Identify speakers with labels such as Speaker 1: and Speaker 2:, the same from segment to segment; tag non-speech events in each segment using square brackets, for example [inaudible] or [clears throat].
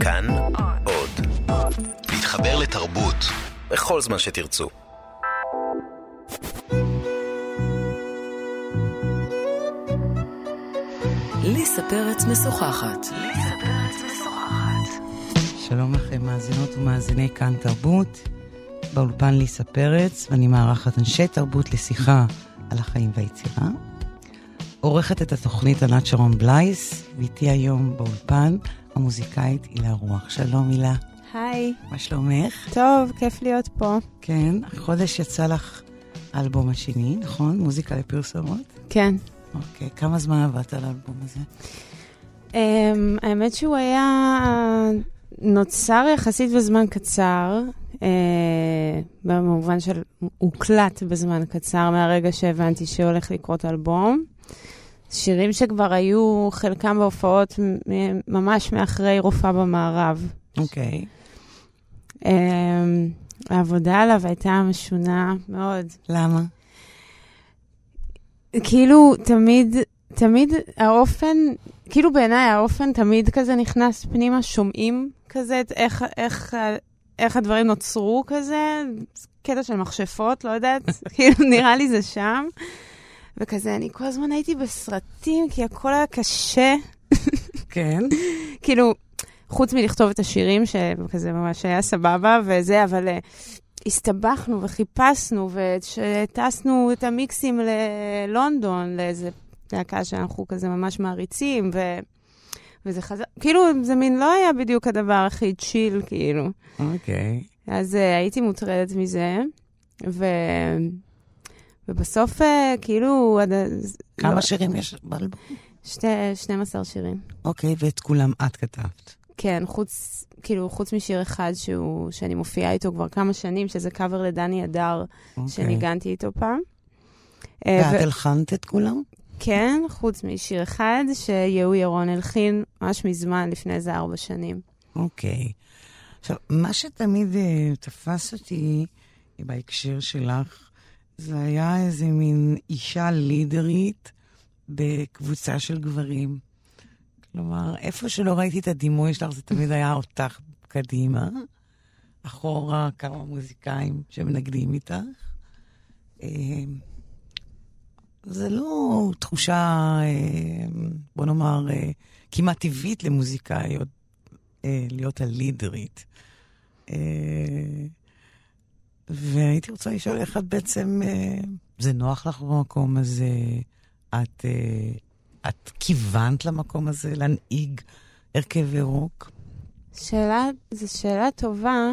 Speaker 1: כאן עוד. להתחבר לתרבות בכל זמן שתרצו.
Speaker 2: ליסה פרץ משוחחת.
Speaker 3: שלום לכם, מאזינות ומאזיני כאן תרבות. באולפן ליסה פרץ, ואני מארחת אנשי תרבות לשיחה על החיים והיצירה. עורכת את התוכנית ענת שרון בלייס, ואיתי היום באולפן המוזיקאית הילה רוח. שלום הילה.
Speaker 4: היי.
Speaker 3: מה שלומך?
Speaker 4: טוב, כיף להיות פה.
Speaker 3: כן, החודש יצא לך האלבום השני, נכון? מוזיקה לפרסומות?
Speaker 4: כן.
Speaker 3: אוקיי, כמה זמן עבדת על האלבום הזה?
Speaker 4: Um, האמת שהוא היה נוצר יחסית בזמן קצר, uh, במובן של הוקלט בזמן קצר מהרגע שהבנתי שהולך לקרות אלבום. שירים שכבר היו חלקם בהופעות ממש מאחרי רופאה במערב.
Speaker 3: אוקיי.
Speaker 4: Um, העבודה עליו הייתה משונה מאוד.
Speaker 3: למה?
Speaker 4: כאילו, תמיד, תמיד האופן, כאילו בעיניי האופן תמיד כזה נכנס פנימה, שומעים כזה את איך, איך, איך הדברים נוצרו כזה, קטע של מכשפות, לא יודעת, [laughs] כאילו נראה לי זה שם. וכזה, אני כל הזמן הייתי בסרטים, כי הכל היה קשה.
Speaker 3: כן. [laughs]
Speaker 4: כאילו, חוץ מלכתוב את השירים, שכזה ממש היה סבבה וזה, אבל uh, הסתבכנו וחיפשנו, וטסנו את המיקסים ללונדון, לאיזה להקה שאנחנו כזה ממש מעריצים, ו... וזה חזר, כאילו, זה מין לא היה בדיוק הדבר הכי צ'יל, כאילו.
Speaker 3: אוקיי. Okay.
Speaker 4: אז uh, הייתי מוטרדת מזה, ו... ובסוף, uh, כאילו.
Speaker 3: כמה לא... שירים יש באלבום?
Speaker 4: שתי, 12 שירים.
Speaker 3: אוקיי, ואת כולם את כתבת.
Speaker 4: כן, חוץ, כאילו, חוץ משיר אחד שהוא, שאני מופיעה איתו כבר כמה שנים, שזה קאבר לדני הדר, okay.
Speaker 3: אוקיי.
Speaker 4: שניגנתי איתו פעם.
Speaker 3: ואת ו... הלחנת את כולם?
Speaker 4: כן, חוץ משיר אחד, שיהוא ירון הלחין ממש מזמן, לפני איזה ארבע שנים.
Speaker 3: אוקיי. Okay. עכשיו, מה שתמיד uh, תפס אותי בהקשר שלך, זה היה איזה מין אישה לידרית בקבוצה של גברים. כלומר, איפה שלא ראיתי את הדימוי שלך, זה תמיד היה אותך קדימה, אחורה כמה מוזיקאים שמנגדים איתך. זה לא תחושה, בוא נאמר, כמעט טבעית למוזיקאיות להיות הלידרית. והייתי רוצה לשאול איך את בעצם, זה נוח לך במקום הזה? את, את כיוונת למקום הזה להנהיג הרכב ירוק?
Speaker 4: שאלה, זו שאלה טובה.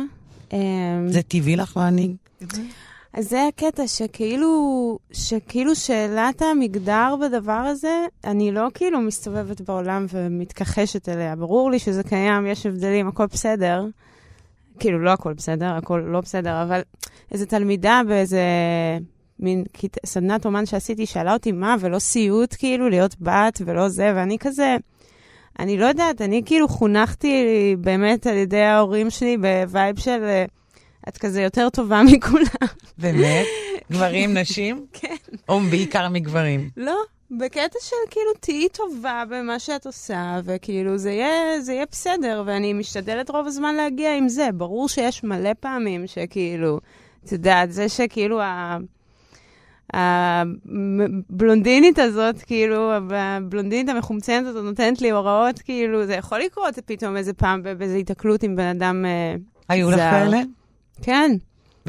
Speaker 3: זה טבעי לך להנהיג?
Speaker 4: אז זה הקטע, שכאילו, שכאילו שאלת המגדר בדבר הזה, אני לא כאילו מסתובבת בעולם ומתכחשת אליה. ברור לי שזה קיים, יש הבדלים, הכל בסדר. כאילו, לא הכל בסדר, הכל לא בסדר, אבל איזו תלמידה באיזה מין סדנת אומן שעשיתי, שאלה אותי מה, ולא סיוט, כאילו, להיות בת ולא זה, ואני כזה, אני לא יודעת, אני כאילו חונכתי באמת על ידי ההורים שלי ב vibe של... את כזה יותר טובה מכולם.
Speaker 3: באמת? [laughs] גברים, נשים?
Speaker 4: כן.
Speaker 3: או בעיקר מגברים?
Speaker 4: לא, בקטע של כאילו, תהיי טובה במה שאת עושה, וכאילו, זה יהיה, זה יהיה בסדר, ואני משתדלת רוב הזמן להגיע עם זה. ברור שיש מלא פעמים שכאילו, את יודעת, זה שכאילו ה... הבלונדינית הזאת, כאילו, הבלונדינית המחומצנת הזאת נותנת לי הוראות, כאילו, זה יכול לקרות פתאום איזה פעם באיזו היתקלות עם בן אדם זר.
Speaker 3: היו לך כאלה?
Speaker 4: כן.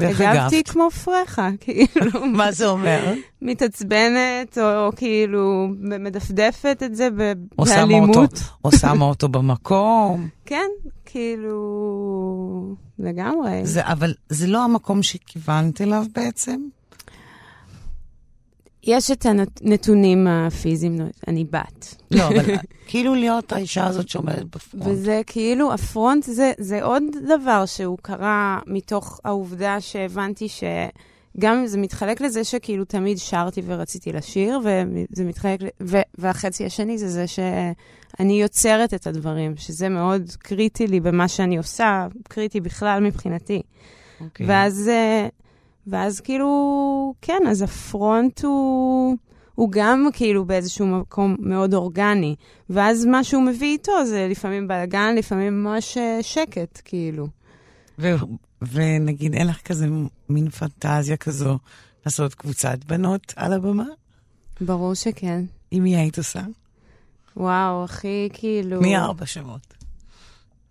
Speaker 4: הגבתי כמו פרחה, [laughs] כאילו.
Speaker 3: מה זה אומר?
Speaker 4: מתעצבנת, או כאילו מדפדפת את זה באלימות.
Speaker 3: או שמה אותו במקום. [laughs]
Speaker 4: כן, כאילו, לגמרי.
Speaker 3: זה, אבל זה לא המקום שכיוונת אליו בעצם?
Speaker 4: יש את הנתונים הפיזיים, אני בת.
Speaker 3: לא, אבל [laughs] כאילו להיות האישה הזאת שעומדת בפרונט.
Speaker 4: וזה כאילו, הפרונט זה, זה עוד דבר שהוא קרה מתוך העובדה שהבנתי שגם אם זה מתחלק לזה שכאילו תמיד שרתי ורציתי לשיר, וזה מתחלק, ו, והחצי השני זה זה שאני יוצרת את הדברים, שזה מאוד קריטי לי במה שאני עושה, קריטי בכלל מבחינתי. Okay. ואז... ואז כאילו, כן, אז הפרונט הוא, הוא גם כאילו באיזשהו מקום מאוד אורגני. ואז מה שהוא מביא איתו זה לפעמים בלאגן, לפעמים ממש אה, שקט, כאילו.
Speaker 3: ו- ונגיד, אין לך כזה מין פנטזיה כזו לעשות קבוצת בנות על הבמה?
Speaker 4: ברור שכן.
Speaker 3: עם מי היית עושה?
Speaker 4: וואו, הכי כאילו...
Speaker 3: מי ארבע שמות?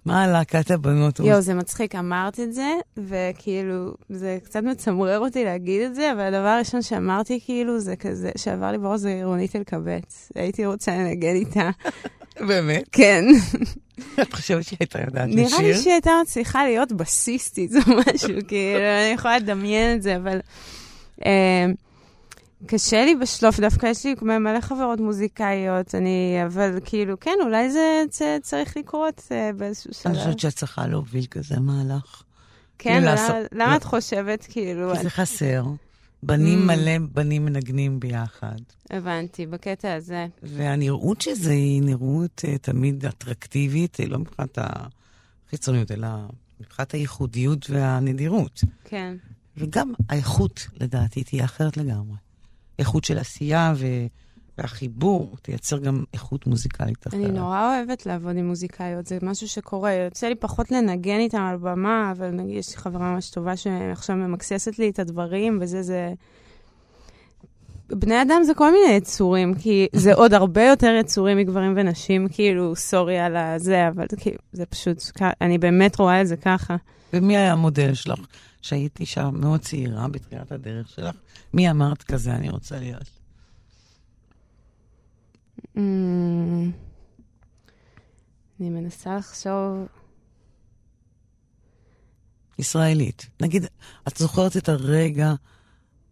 Speaker 3: מה להקת הבנות?
Speaker 4: יואו, זה מצחיק, אמרת את זה, וכאילו, זה קצת מצמרר אותי להגיד את זה, אבל הדבר הראשון שאמרתי, כאילו, זה כזה, שעבר לי בראש זה רונית אלקבץ. הייתי רוצה לנגן איתה. [laughs]
Speaker 3: באמת?
Speaker 4: כן. [laughs]
Speaker 3: את חושבת שהיא הייתה יודעת לשיר?
Speaker 4: נראה לי שהיא הייתה מצליחה להיות בסיסטית או משהו, [laughs] כאילו, אני יכולה לדמיין את זה, אבל... אה, קשה לי בשלוף, דווקא יש לי מלא חברות מוזיקאיות, אני, אבל כאילו, כן, אולי זה, זה צריך לקרות uh, באיזשהו שלב.
Speaker 3: אני חושבת שאת צריכה להוביל כזה מהלך.
Speaker 4: כן,
Speaker 3: כאילו
Speaker 4: למה,
Speaker 3: לעשות-
Speaker 4: למה
Speaker 3: לא.
Speaker 4: את חושבת, כאילו...
Speaker 3: כי זה חסר. בנים
Speaker 4: Mm.
Speaker 3: מלא בנים מנגנים ביחד.
Speaker 4: הבנתי, בקטע הזה.
Speaker 3: והנראות של זה היא נראות אה, תמיד אטרקטיבית, אה, לא מבחינת החיצוניות, אלא מבחינת הייחודיות והנדירות.
Speaker 4: כן.
Speaker 3: וגם האיכות, לדעתי, תהיה אחרת לגמרי. איכות של עשייה ו... והחיבור תייצר גם איכות מוזיקלית אחרת.
Speaker 4: אני נורא אוהבת לעבוד עם מוזיקאיות, זה משהו שקורה. יוצא לי פחות לנגן איתם על במה, אבל נגיד, יש לי חברה ממש טובה שעכשיו ממקססת לי את הדברים, וזה, זה... בני אדם זה כל מיני יצורים, כי זה עוד הרבה יותר יצורים מגברים ונשים, כאילו, סורי על הזה, אבל כאילו, זה פשוט, אני באמת רואה את זה ככה.
Speaker 3: ומי היה המודל שלך? שהיית אישה מאוד צעירה בתחילת הדרך שלך, מי אמרת כזה אני רוצה להיות?
Speaker 4: Mm, אני מנסה לחשוב...
Speaker 3: ישראלית. נגיד, את זוכרת את הרגע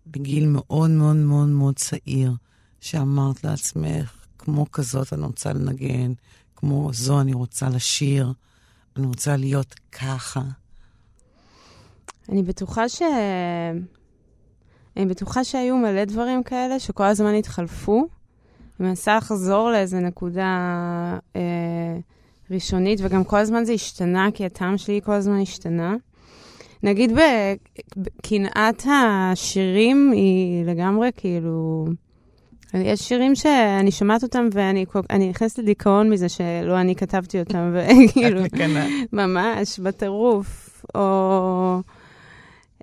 Speaker 3: בגיל מאוד מאוד מאוד מאוד צעיר, שאמרת לעצמך, כמו כזאת אני רוצה לנגן, כמו זו אני רוצה לשיר, אני רוצה להיות ככה.
Speaker 4: אני בטוחה ש... אני בטוחה שהיו מלא דברים כאלה שכל הזמן התחלפו. אני מנסה לחזור לאיזה נקודה אה, ראשונית, וגם כל הזמן זה השתנה, כי הטעם שלי כל הזמן השתנה. נגיד בקנאת השירים היא לגמרי כאילו... יש שירים שאני שומעת אותם ואני נכנסת לדיכאון מזה שלא אני כתבתי אותם, [laughs] וכאילו... ממש, בטירוף. או...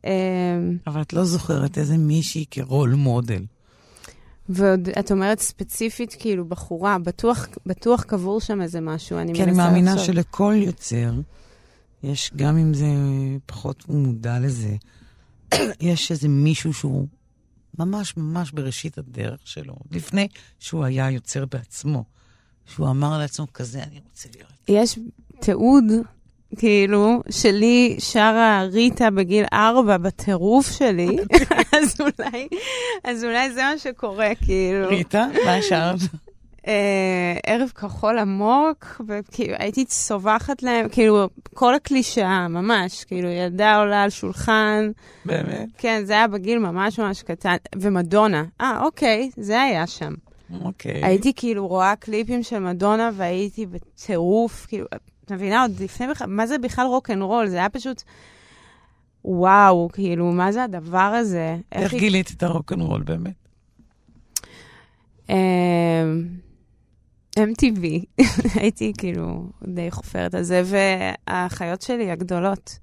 Speaker 4: אמ,
Speaker 3: אבל את לא זוכרת איזה מישהי כרול מודל.
Speaker 4: ועוד, את אומרת ספציפית, כאילו, בחורה, בטוח, בטוח קבור שם איזה משהו, אני
Speaker 3: כי אני
Speaker 4: מנסה
Speaker 3: מאמינה
Speaker 4: לחשוב.
Speaker 3: שלכל יוצר, יש, גם אם זה פחות הוא מודע לזה, [clears throat] יש איזה מישהו שהוא ממש ממש בראשית הדרך שלו, לפני שהוא היה יוצר בעצמו, שהוא אמר לעצמו, כזה אני רוצה להיות.
Speaker 4: יש תיעוד, כאילו, שלי שרה ריטה בגיל ארבע בטירוף שלי, [laughs] [laughs] אז אולי, אז אולי זה מה שקורה, כאילו.
Speaker 3: ריטה, מה שרת?
Speaker 4: אה, ערב כחול עמוק, וכאילו הייתי צווחת להם, כאילו, כל הקלישאה, ממש, כאילו, ילדה עולה על שולחן,
Speaker 3: באמת?
Speaker 4: כן, זה היה בגיל ממש ממש קטן, ומדונה, אה, אוקיי, זה היה שם.
Speaker 3: אוקיי.
Speaker 4: הייתי כאילו רואה קליפים של מדונה והייתי בטירוף, כאילו, את מבינה, עוד לפני בכלל, מה זה בכלל רוק אנד רול? זה היה פשוט, וואו, כאילו, מה זה הדבר הזה?
Speaker 3: איך
Speaker 4: היא-
Speaker 3: גילית את הרוקנרול באמת?
Speaker 4: אמ, MTV, [laughs] הייתי כאילו די חופרת על זה, והאחיות שלי הגדולות,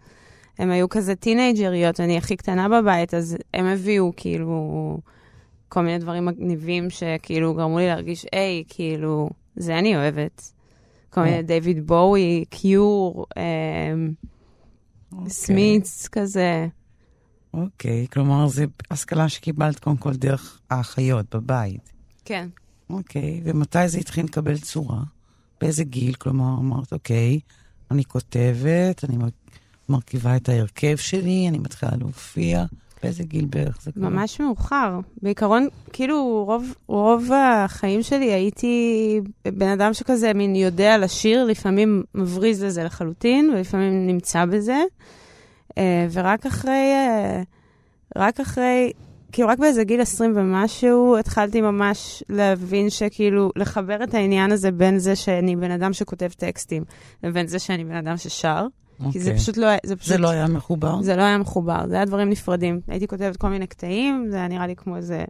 Speaker 4: הן היו כזה טינאייג'ריות, אני הכי קטנה בבית, אז הם הביאו כאילו כל מיני דברים מגניבים שכאילו גרמו לי להרגיש, היי, כאילו, זה אני אוהבת. כל מיני דיוויד בואי, קיור, אמ,
Speaker 3: אוקיי.
Speaker 4: סמיץ כזה.
Speaker 3: אוקיי, כלומר, זו השכלה שקיבלת קודם כל דרך האחיות בבית.
Speaker 4: כן.
Speaker 3: אוקיי, ומתי זה התחיל לקבל צורה? באיזה גיל? כלומר, אמרת, אוקיי, אני כותבת, אני מר- מרכיבה את ההרכב שלי, אני מתחילה להופיע. באיזה גיל בערך זה קורה?
Speaker 4: ממש מאוחר. בעיקרון, כאילו, רוב, רוב החיים שלי הייתי בן אדם שכזה מין יודע לשיר, לפעמים מבריז לזה לחלוטין, ולפעמים נמצא בזה. אה, ורק אחרי, אה, רק אחרי, כאילו, רק באיזה גיל 20 ומשהו, התחלתי ממש להבין שכאילו, לחבר את העניין הזה בין זה שאני בן אדם שכותב טקסטים, לבין זה שאני בן אדם ששר. כי זה
Speaker 3: אוקיי.
Speaker 4: פשוט לא היה, זה פשוט...
Speaker 3: זה לא היה מחובר?
Speaker 4: זה לא היה מחובר, זה היה דברים נפרדים. הייתי כותבת כל מיני קטעים, זה היה נראה לי כמו איזה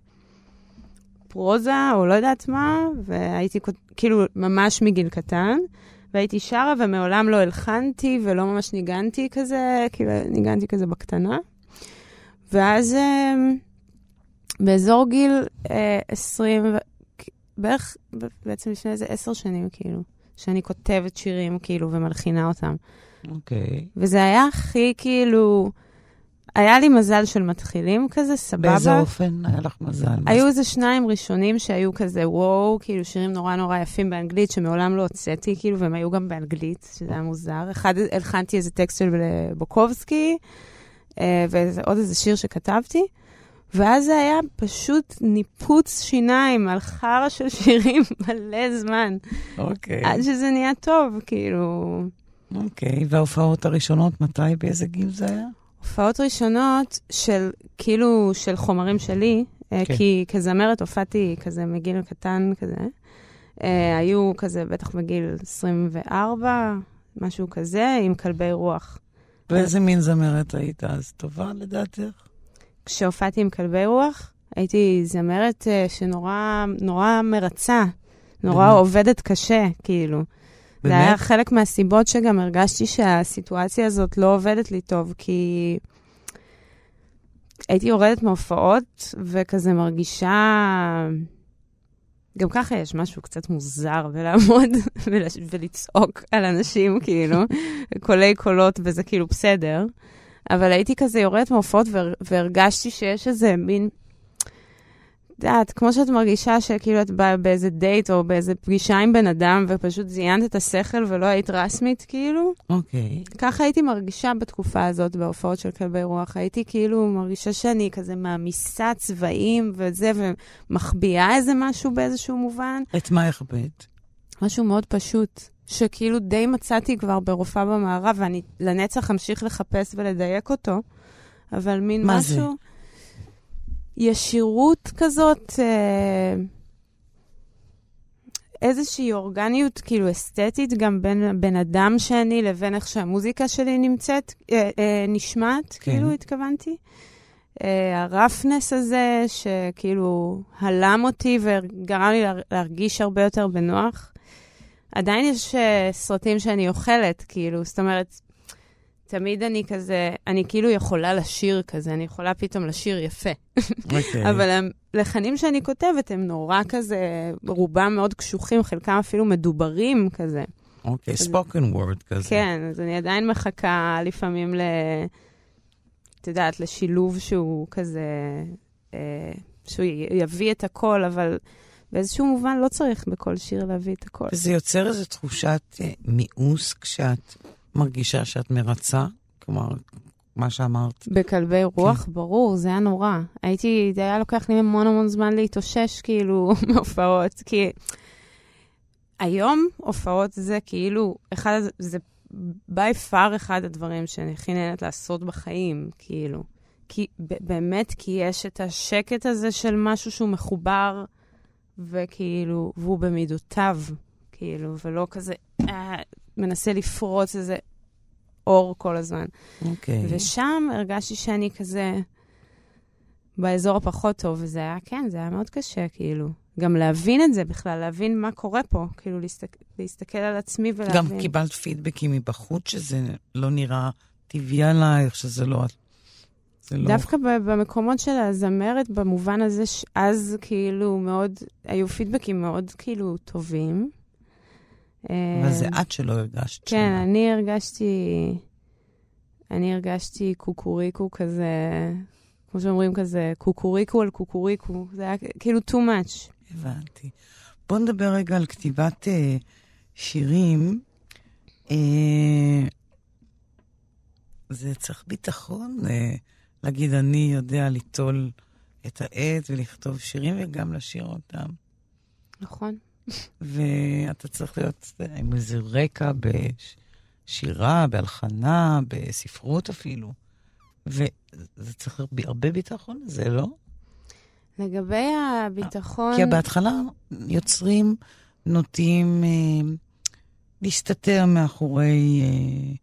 Speaker 4: פרוזה או לא יודעת מה, והייתי כאילו ממש מגיל קטן, והייתי שרה ומעולם לא הלחנתי ולא ממש ניגנתי כזה, כאילו ניגנתי כזה בקטנה. ואז אה, באזור גיל 20, בערך בעצם לפני איזה עשר שנים, כאילו, שאני כותבת שירים, כאילו, ומלחינה אותם.
Speaker 3: אוקיי. Okay.
Speaker 4: וזה היה הכי, כאילו... היה לי מזל של מתחילים כזה, סבבה.
Speaker 3: באיזה אופן היה לך מזל?
Speaker 4: היו איזה שניים ראשונים שהיו כזה, וואו, כאילו שירים נורא נורא יפים באנגלית, שמעולם לא הוצאתי, כאילו, והם היו גם באנגלית, שזה היה מוזר. אחד, הלחנתי איזה טקסט של בוקובסקי, אה, ועוד איזה שיר שכתבתי. ואז זה היה פשוט ניפוץ שיניים על חרא של שירים [laughs] מלא זמן.
Speaker 3: אוקיי.
Speaker 4: עד שזה נהיה טוב, כאילו...
Speaker 3: אוקיי, וההופעות הראשונות, מתי, באיזה גיל זה היה?
Speaker 4: הופעות ראשונות של, כאילו, של חומרים שלי, אה, כן. כי כזמרת הופעתי כזה מגיל קטן כזה. אה, היו כזה בטח בגיל 24, משהו כזה, עם כלבי רוח.
Speaker 3: ואיזה מין זמרת היית אז? טובה לדעתך?
Speaker 4: כשהופעתי עם כלבי רוח, הייתי זמרת uh, שנורא נורא מרצה, נורא באמת? עובדת קשה, כאילו. באמת? זה היה חלק מהסיבות שגם הרגשתי שהסיטואציה הזאת לא עובדת לי טוב, כי הייתי יורדת מהופעות וכזה מרגישה... גם ככה יש משהו קצת מוזר בלעמוד [laughs] ולצעוק על אנשים, כאילו, קולי קולות, וזה כאילו בסדר. אבל הייתי כזה יורדת מהופעות והרגשתי שיש איזה מין... את יודעת, כמו שאת מרגישה שכאילו את באה באיזה דייט או באיזה פגישה עם בן אדם ופשוט זיינת את השכל ולא היית רסמית, כאילו.
Speaker 3: אוקיי. Okay.
Speaker 4: ככה הייתי מרגישה בתקופה הזאת בהופעות של כלבי רוח. הייתי כאילו מרגישה שאני כזה מעמיסה צבעים וזה, ומחביאה איזה משהו באיזשהו מובן.
Speaker 3: את מה החבאת?
Speaker 4: משהו מאוד פשוט. שכאילו די מצאתי כבר ברופאה במערב, ואני לנצח אמשיך לחפש ולדייק אותו, אבל מין
Speaker 3: מה
Speaker 4: משהו...
Speaker 3: זה?
Speaker 4: ישירות כזאת, אה, איזושהי אורגניות כאילו אסתטית גם בין בן אדם שאני לבין איך שהמוזיקה שלי נמצאת, אה, אה, נשמעת, כן. כאילו התכוונתי. אה, הרפנס הזה, שכאילו הלם אותי וגרם לי להרגיש הרבה יותר בנוח. עדיין יש uh, סרטים שאני אוכלת, כאילו, זאת אומרת, תמיד אני כזה, אני כאילו יכולה לשיר כזה, אני יכולה פתאום לשיר יפה. Okay. אוקיי. אבל הלחנים שאני כותבת הם נורא כזה, רובם מאוד קשוחים, חלקם אפילו מדוברים כזה.
Speaker 3: אוקיי, ספוקן וורד כזה.
Speaker 4: כן, אז אני עדיין מחכה לפעמים ל... את יודעת, לשילוב שהוא כזה, אה, שהוא יביא את הכל, אבל באיזשהו מובן לא צריך בכל שיר להביא את הכל.
Speaker 3: וזה יוצר איזו תחושת אה, מיאוס כשאת מרגישה שאת מרצה? כלומר, מה שאמרת.
Speaker 4: בכלבי רוח, כן. ברור, זה היה נורא. הייתי, זה היה לוקח לי המון המון זמן להתאושש, כאילו, [laughs] מהופעות, כי היום הופעות זה כאילו, אחד, זה by far אחד הדברים שאני הכי נהנית לעשות בחיים, כאילו. כי באמת, כי יש את השקט הזה של משהו שהוא מחובר. וכאילו, והוא במידותיו, כאילו, ולא כזה אה, מנסה לפרוץ איזה אור כל הזמן.
Speaker 3: אוקיי.
Speaker 4: Okay. ושם הרגשתי שאני כזה באזור הפחות טוב, וזה היה, כן, זה היה מאוד קשה, כאילו. גם להבין את זה בכלל, להבין מה קורה פה, כאילו להסתכל, להסתכל על עצמי ולהבין.
Speaker 3: גם קיבלת פידבקים מבחוץ שזה לא נראה טבעי עלייך, שזה לא
Speaker 4: לא... דווקא במקומות של הזמרת, במובן הזה שאז כאילו מאוד, היו פידבקים מאוד כאילו טובים.
Speaker 3: אבל זה את שלא הרגשת.
Speaker 4: כן, שמה. אני הרגשתי, אני הרגשתי קוקוריקו כזה, כמו שאומרים כזה, קוקוריקו על קוקוריקו. זה היה כאילו too much.
Speaker 3: הבנתי. בוא נדבר רגע על כתיבת uh, שירים. Uh, זה צריך ביטחון. Uh, להגיד, אני יודע ליטול את העט ולכתוב שירים וגם לשיר אותם.
Speaker 4: נכון.
Speaker 3: ואתה צריך להיות עם איזה רקע בשירה, בהלחנה, בספרות אפילו. וזה צריך הרבה ביטחון לזה, לא?
Speaker 4: לגבי הביטחון...
Speaker 3: כי בהתחלה יוצרים נוטים אה, להסתתר מאחורי אה,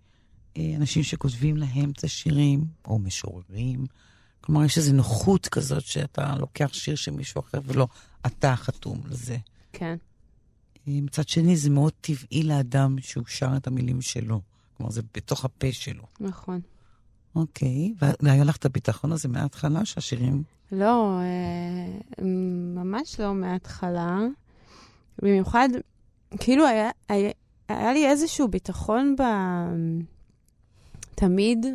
Speaker 3: אנשים שכותבים להם את השירים, או משוררים, כלומר, יש איזו נוחות כזאת שאתה לוקח שיר של מישהו אחר ולא אתה חתום לזה.
Speaker 4: כן.
Speaker 3: מצד שני, זה מאוד טבעי לאדם שהוא שר את המילים שלו. כלומר, זה בתוך הפה שלו.
Speaker 4: נכון.
Speaker 3: אוקיי, והיה לך את הביטחון הזה מההתחלה, שהשירים...
Speaker 4: לא, אה, ממש לא מההתחלה. במיוחד, כאילו היה, היה, היה לי איזשהו ביטחון ב... תמיד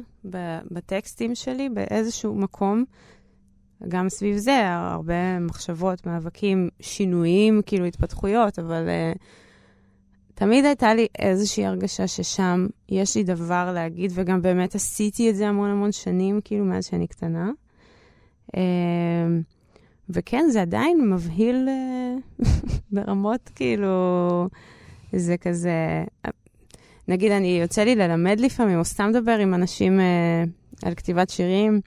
Speaker 4: בטקסטים שלי, באיזשהו מקום. גם סביב זה, הרבה מחשבות, מאבקים, שינויים, כאילו התפתחויות, אבל uh, תמיד הייתה לי איזושהי הרגשה ששם יש לי דבר להגיד, וגם באמת עשיתי את זה המון המון שנים, כאילו מאז שאני קטנה. Uh, וכן, זה עדיין מבהיל uh, [laughs] ברמות, כאילו, זה כזה... נגיד, אני יוצא לי ללמד לפעמים, או סתם לדבר עם אנשים uh, על כתיבת שירים,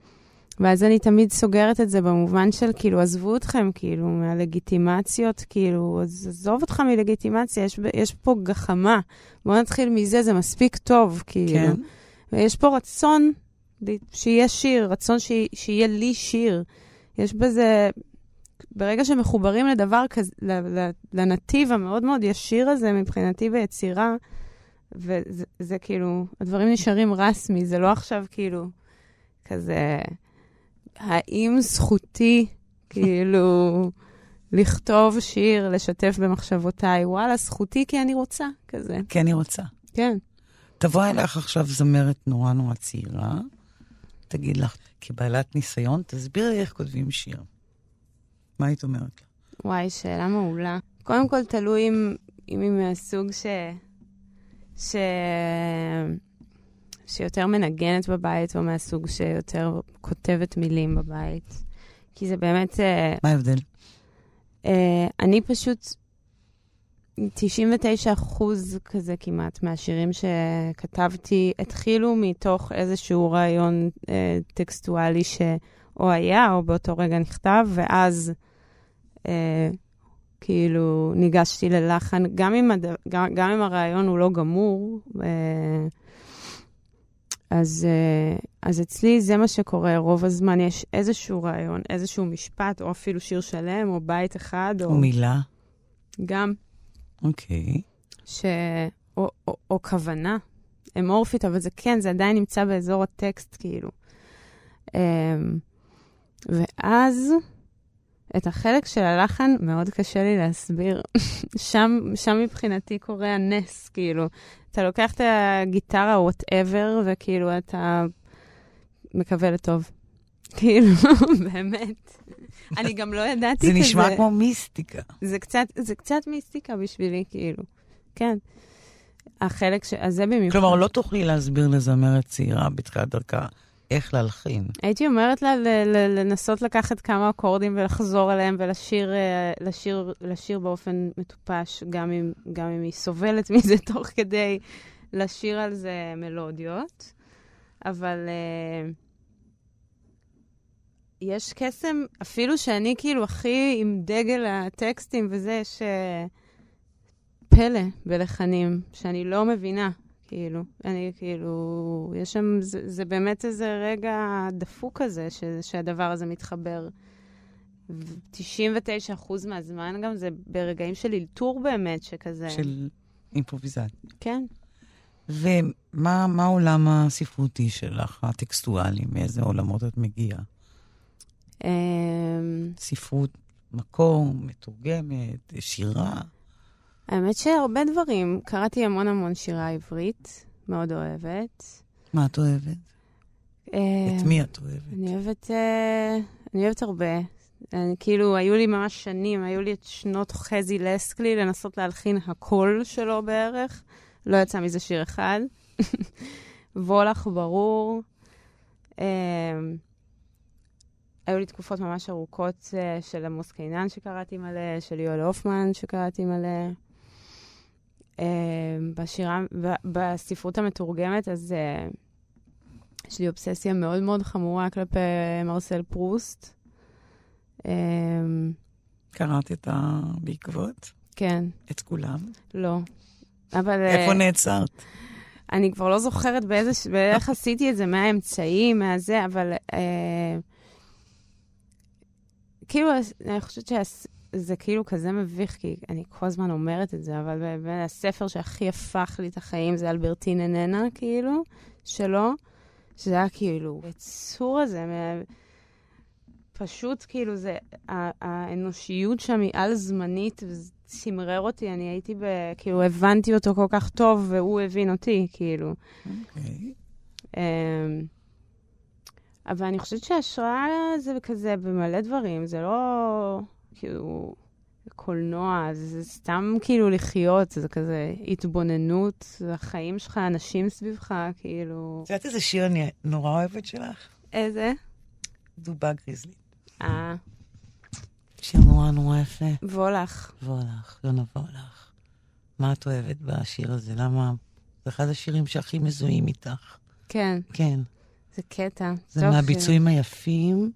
Speaker 4: ואז אני תמיד סוגרת את זה במובן של, כאילו, עזבו אתכם, כאילו, מהלגיטימציות, כאילו, אז עזוב אותך מלגיטימציה, יש, יש פה גחמה. בואו נתחיל מזה, זה מספיק טוב, כאילו. כן. ויש פה רצון שיהיה שיר, רצון ש... שיהיה לי שיר. יש בזה, ברגע שמחוברים לדבר כזה, לנתיב המאוד מאוד ישיר הזה מבחינתי ביצירה, וזה זה, כאילו, הדברים נשארים רסמי, זה לא עכשיו כאילו כזה... האם זכותי, כאילו, [laughs] לכתוב שיר, לשתף במחשבותיי? וואלה, זכותי כי אני רוצה, כזה.
Speaker 3: כי אני רוצה.
Speaker 4: כן.
Speaker 3: תבוא אליך עכשיו זמרת נורא נורא צעירה, תגיד לך, כבעלת ניסיון, תסביר לי איך כותבים שיר. מה היית אומרת לה?
Speaker 4: וואי, שאלה מעולה. קודם כל, תלוי אם, אם היא מהסוג ש... ש... שיותר מנגנת בבית, או מהסוג שיותר כותבת מילים בבית. כי זה באמת...
Speaker 3: אה, מה ההבדל?
Speaker 4: Uh, אני פשוט... 99 אחוז כזה כמעט מהשירים שכתבתי התחילו מתוך איזשהו רעיון uh, טקסטואלי שאו היה או באותו רגע נכתב, ואז uh, כאילו ניגשתי ללחן, גם אם, הד... גם, גם אם הרעיון הוא לא גמור, uh, אז, uh, אז אצלי זה מה שקורה, רוב הזמן יש איזשהו רעיון, איזשהו משפט, או אפילו שיר שלם, או בית אחד, או...
Speaker 3: או מילה.
Speaker 4: גם.
Speaker 3: אוקיי. Okay.
Speaker 4: ש... או, או, או כוונה אמורפית, אבל זה כן, זה עדיין נמצא באזור הטקסט, כאילו. Um, ואז את החלק של הלחן מאוד קשה לי להסביר. [laughs] שם, שם מבחינתי קורה הנס, כאילו. אתה לוקח את הגיטרה, וואטאבר, וכאילו אתה מקווה לטוב. [laughs] כאילו, באמת. אני גם לא ידעתי
Speaker 3: כזה. זה נשמע כמו מיסטיקה.
Speaker 4: זה קצת, זה קצת מיסטיקה בשבילי, כאילו. כן. החלק ש... אז זה במיוחד.
Speaker 3: כלומר, לא תוכלי להסביר לזמרת צעירה בתחילת דרכה איך להלחין.
Speaker 4: הייתי אומרת לה לנסות לקחת כמה אקורדים ולחזור אליהם ולשיר אה, לשיר, לשיר באופן מטופש, גם אם, גם אם היא סובלת [laughs] מזה תוך כדי לשיר על זה מלודיות. אבל uh, יש קסם, אפילו שאני כאילו הכי עם דגל הטקסטים וזה, יש פלא בלחנים שאני לא מבינה. כאילו, אני כאילו, יש שם, זה, זה באמת איזה רגע דפוק כזה, ש, שהדבר הזה מתחבר. 99% מהזמן גם זה ברגעים של אלתור באמת, שכזה...
Speaker 3: של אימפרוביזציה.
Speaker 4: כן.
Speaker 3: ומה העולם הספרותי שלך, הטקסטואלי? מאיזה עולמות את מגיעה?
Speaker 4: אמ,
Speaker 3: ספרות מקור, מתורגמת, שירה?
Speaker 4: האמת שהרבה דברים. קראתי המון המון שירה עברית, מאוד אוהבת.
Speaker 3: מה את אוהבת?
Speaker 4: אה,
Speaker 3: את מי את אוהבת?
Speaker 4: אני אוהבת, אה, אני אוהבת הרבה. אני, כאילו, היו לי ממש שנים, היו לי את שנות חזי לסקלי לנסות להלחין הקול שלו בערך. לא יצא מזה שיר אחד. [laughs] וולך ברור. אה, היו לי תקופות ממש ארוכות של עמוס קינן שקראתי מלא, של יואל הופמן שקראתי מלא. אה, בשירה, בספרות המתורגמת, אז uh, יש לי אובססיה מאוד מאוד חמורה כלפי מרסל פרוסט.
Speaker 3: Uh, קראת את ה... בעקבות?
Speaker 4: כן.
Speaker 3: את כולם?
Speaker 4: לא. אבל...
Speaker 3: איפה uh, נעצרת?
Speaker 4: אני כבר לא זוכרת באיזה, באיך עשיתי את זה, מה האמצעים, מה זה, אבל uh, כאילו, אני חושבת שזה כאילו כזה מביך, כי אני כל הזמן אומרת את זה, אבל באמת הספר שהכי הפך לי את החיים זה אלברטין איננה, כאילו, שלו, שזה היה כאילו, היצור הזה, פשוט כאילו זה, האנושיות שם היא על-זמנית, וזה צמרר אותי, אני הייתי ב... כאילו, הבנתי אותו כל כך טוב, והוא הבין אותי, כאילו. אוקיי. Okay. אמ, אבל אני חושבת שהשראה זה כזה במלא דברים, זה לא כאילו קולנוע, זה סתם כאילו לחיות, זה כזה התבוננות, זה החיים שלך, אנשים סביבך, כאילו...
Speaker 3: את יודעת איזה שיר אני נורא אוהבת שלך?
Speaker 4: איזה?
Speaker 3: דובה גריזלי.
Speaker 4: אה.
Speaker 3: שיר נורא נורא יפה.
Speaker 4: וולך.
Speaker 3: וולך, יונה וולך. מה את אוהבת בשיר הזה? למה? זה אחד השירים שהכי מזוהים איתך.
Speaker 4: כן.
Speaker 3: כן.
Speaker 4: זה קטע.
Speaker 3: זה מהביצועים. היפים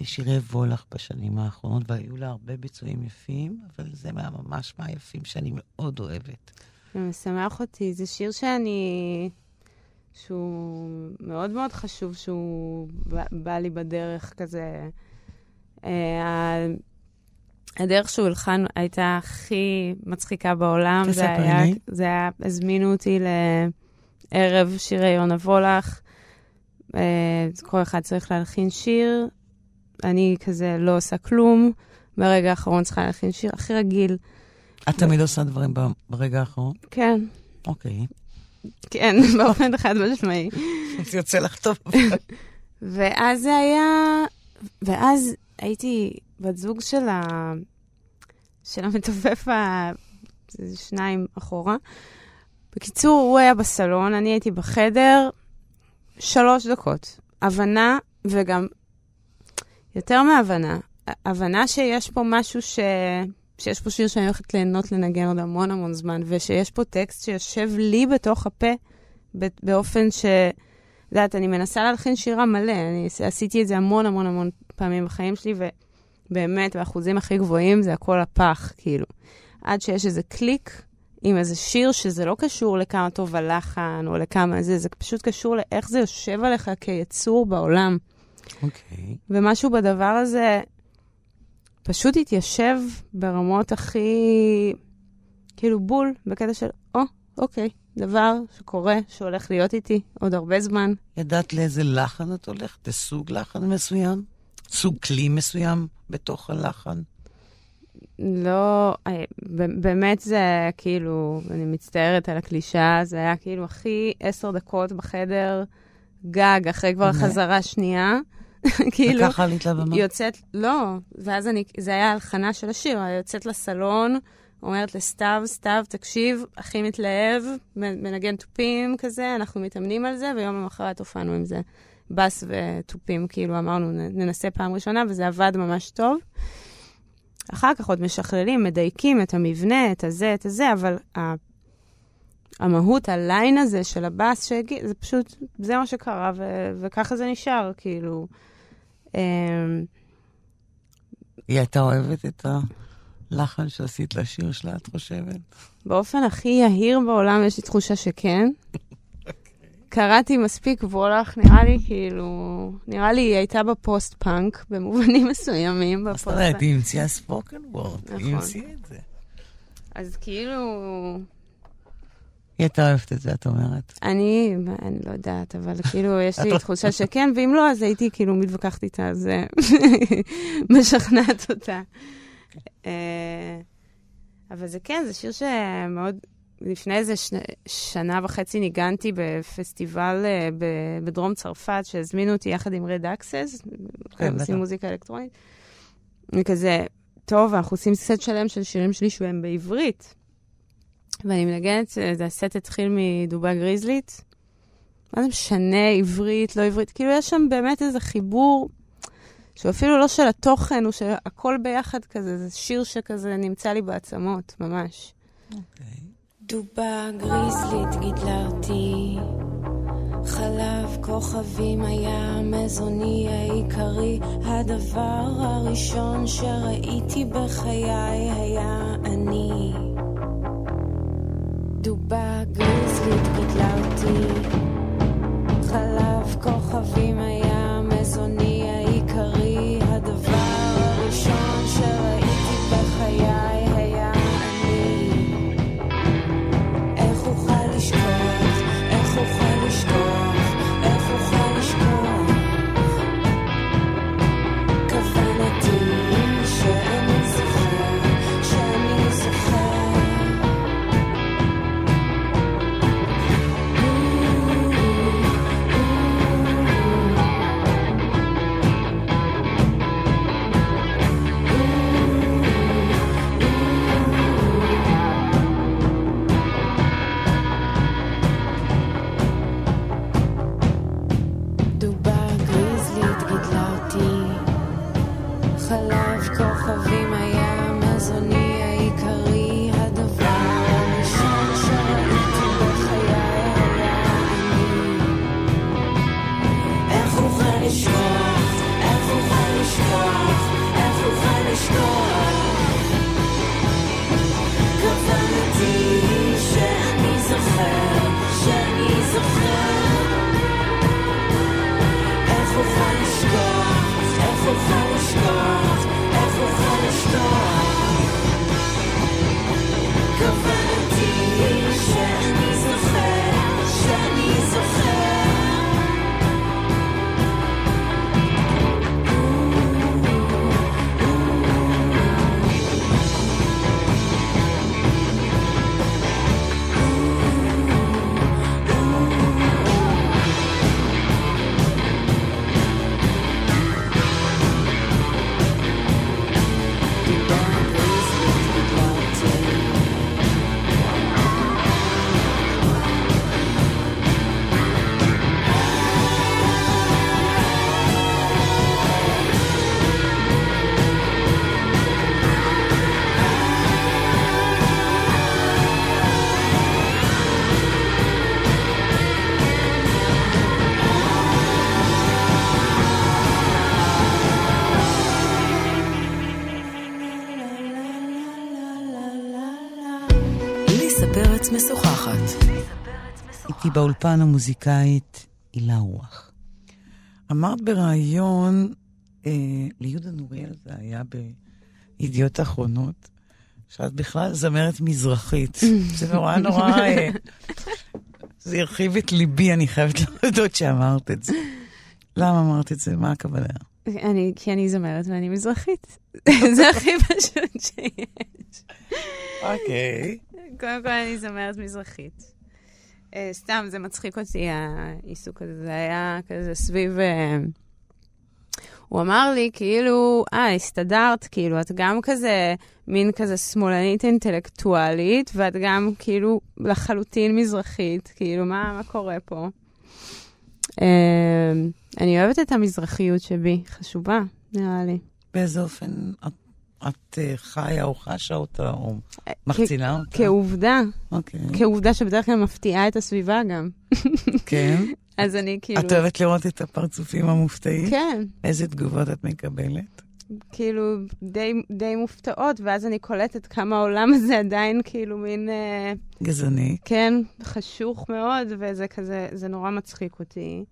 Speaker 3: לשירי וולך בשנים האחרונות, והיו לה הרבה ביצועים יפים, אבל זה מה, ממש מהיפים שאני מאוד אוהבת.
Speaker 4: זה משמח אותי. זה שיר שאני... שהוא מאוד מאוד חשוב שהוא בא, בא לי בדרך כזה. אה, הדרך שהוא הלחן הייתה הכי מצחיקה בעולם.
Speaker 3: זה היה,
Speaker 4: זה היה, הזמינו אותי לערב שירי יונה וולך. אה, כל אחד צריך להלחין שיר. אני כזה לא עושה כלום. ברגע האחרון צריכה להלחין שיר הכי רגיל.
Speaker 3: את תמיד עושה דברים ברגע האחרון?
Speaker 4: כן.
Speaker 3: אוקיי.
Speaker 4: כן, [laughs] באופן חד משמעי. [laughs]
Speaker 3: זה יוצא לך טוב. [laughs]
Speaker 4: ואז זה היה... ואז הייתי בת זוג של, ה... של המתופף ה... שניים אחורה. בקיצור, הוא היה בסלון, אני הייתי בחדר, שלוש דקות. הבנה, וגם יותר מהבנה, הבנה שיש פה משהו ש... שיש פה שיר שאני הולכת ליהנות לנגן עוד המון המון זמן, ושיש פה טקסט שיושב לי בתוך הפה באופן ש... את יודעת, אני מנסה להלחין שירה מלא, אני עשיתי את זה המון המון המון פעמים בחיים שלי, ובאמת, באחוזים הכי גבוהים זה הכל הפח, כאילו. עד שיש איזה קליק עם איזה שיר שזה לא קשור לכמה טוב הלחן או לכמה זה, זה פשוט קשור לאיך זה יושב עליך כיצור בעולם.
Speaker 3: אוקיי. Okay.
Speaker 4: ומשהו בדבר הזה פשוט התיישב ברמות הכי, כאילו בול, בקטע של, או, oh, אוקיי, okay, דבר שקורה, שהולך להיות איתי עוד הרבה זמן.
Speaker 3: ידעת לאיזה לחן את הולכת? לסוג לחן מסוים? סוג כלי מסוים בתוך הלחן?
Speaker 4: לא, אה, באמת זה כאילו, אני מצטערת על הקלישה, זה היה כאילו הכי עשר דקות בחדר, גג, אחרי כבר חזרה שנייה. [laughs]
Speaker 3: כאילו, וככה עלית לבמה?
Speaker 4: יוצאת, לא, ואז אני, זה היה הלחנה של השיר, יוצאת לסלון, אומרת לסתיו, סתיו, תקשיב, הכי מתלהב, מנגן תופים כזה, אנחנו מתאמנים על זה, ויום למחרת הופענו עם זה. בס ותופים, כאילו אמרנו, ננסה פעם ראשונה, וזה עבד ממש טוב. אחר כך עוד משכללים, מדייקים את המבנה, את הזה, את הזה, אבל ה... המהות, ה line הזה של הבאס שהגיע, זה פשוט, זה מה שקרה, ו... וככה זה נשאר, כאילו. אמ,
Speaker 3: היא הייתה אוהבת את הלחן שעשית לשיר שלה, את חושבת?
Speaker 4: באופן הכי יהיר בעולם יש לי תחושה שכן. קראתי מספיק וולך, נראה לי כאילו, נראה לי היא הייתה בפוסט-פאנק במובנים [laughs] מסוימים.
Speaker 3: מה זאת אומרת, היא המציאה spoken word, היא נכון. המציאה את זה.
Speaker 4: אז כאילו...
Speaker 3: היא הייתה אוהבת את זה, את אומרת.
Speaker 4: אני, אני לא יודעת, אבל [laughs] כאילו, יש לי תחושה שכן, ואם לא, אז הייתי כאילו מתווכחת איתה, אז אה, [laughs] משכנעת אותה. אה, אבל זה כן, זה שיר שמאוד לפני איזה שנה, שנה וחצי ניגנתי בפסטיבל uh, בדרום צרפת, שהזמינו אותי יחד עם רד אקסס, כן, עושים מוזיקה אלקטרונית. וכזה, טוב, אנחנו עושים סט שלם של שירים שלי שהם בעברית. ואני מנגנת, זה הסט התחיל מדובה גריזלית. מה זה משנה, עברית, לא עברית? כאילו, יש שם באמת איזה חיבור שהוא אפילו לא של התוכן, הוא של הכל ביחד כזה, זה שיר שכזה נמצא לי בעצמות, ממש.
Speaker 3: אוקיי. Okay.
Speaker 5: דובה גריזלית גידלה אותי, חלב כוכבים היה מזוני העיקרי, הדבר הראשון שראיתי בחיי היה אני. דובה גריזלית גידלה אותי, חלב כוכבים היה
Speaker 3: באולפן המוזיקאית הילה רוח. אמרת בריאיון אה, ליהודה נוריאל, זה היה בידיעות אחרונות, שאת בכלל זמרת מזרחית. [laughs] זה נורא נורא... אה, זה הרחיב את ליבי, אני חייבת להודות שאמרת את זה. למה אמרת את זה? מה הכוונה?
Speaker 4: אני, כי אני זמרת ואני מזרחית. [laughs] זה הכי פשוט שיש.
Speaker 3: אוקיי.
Speaker 4: קודם כל אני זמרת מזרחית. Uh, סתם, זה מצחיק אותי, העיסוק הזה. זה היה כזה סביב... Uh, הוא אמר לי, כאילו, אה, הסתדרת, כאילו, את גם כזה, מין כזה שמאלנית אינטלקטואלית, ואת גם כאילו לחלוטין מזרחית, כאילו, מה, מה קורה פה? Uh, אני אוהבת את המזרחיות שבי, חשובה, נראה לי.
Speaker 3: באיזה אופן את, את uh, חיה או חשה אותה, או מחצינה אותה?
Speaker 4: כעובדה.
Speaker 3: אוקיי.
Speaker 4: כעובדה שבדרך כלל מפתיעה את הסביבה גם.
Speaker 3: כן? [laughs]
Speaker 4: אז אני כאילו...
Speaker 3: את אוהבת לראות את הפרצופים המופתעים?
Speaker 4: כן.
Speaker 3: איזה תגובות את מקבלת?
Speaker 4: כאילו, די, די מופתעות, ואז אני קולטת כמה העולם הזה עדיין כאילו מין... אה,
Speaker 3: גזעני.
Speaker 4: כן, חשוך מאוד, וזה כזה, זה נורא מצחיק אותי.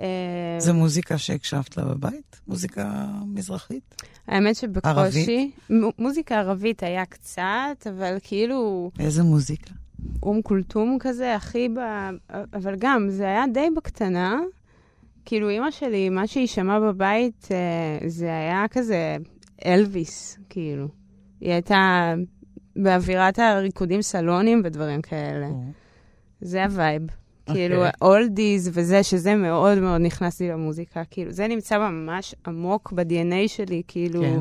Speaker 4: אה,
Speaker 3: זו מוזיקה שהקשבת לה בבית? מוזיקה מזרחית?
Speaker 4: האמת שבקושי...
Speaker 3: ערבית?
Speaker 4: מוזיקה ערבית היה קצת, אבל כאילו
Speaker 3: איזה מוזיקה?
Speaker 4: אום כולתום כזה, הכי ב... אבל גם, זה היה די בקטנה. כאילו, אימא שלי, מה שהיא שמעה בבית, אה, זה היה כזה אלוויס, כאילו. היא הייתה באווירת הריקודים סלונים ודברים כאלה. זה ה vibe. כאילו,
Speaker 3: אוקיי.
Speaker 4: oldies וזה, שזה מאוד מאוד נכנס לי למוזיקה. כאילו, זה נמצא ממש עמוק ב-DNA שלי, כאילו,
Speaker 3: כן.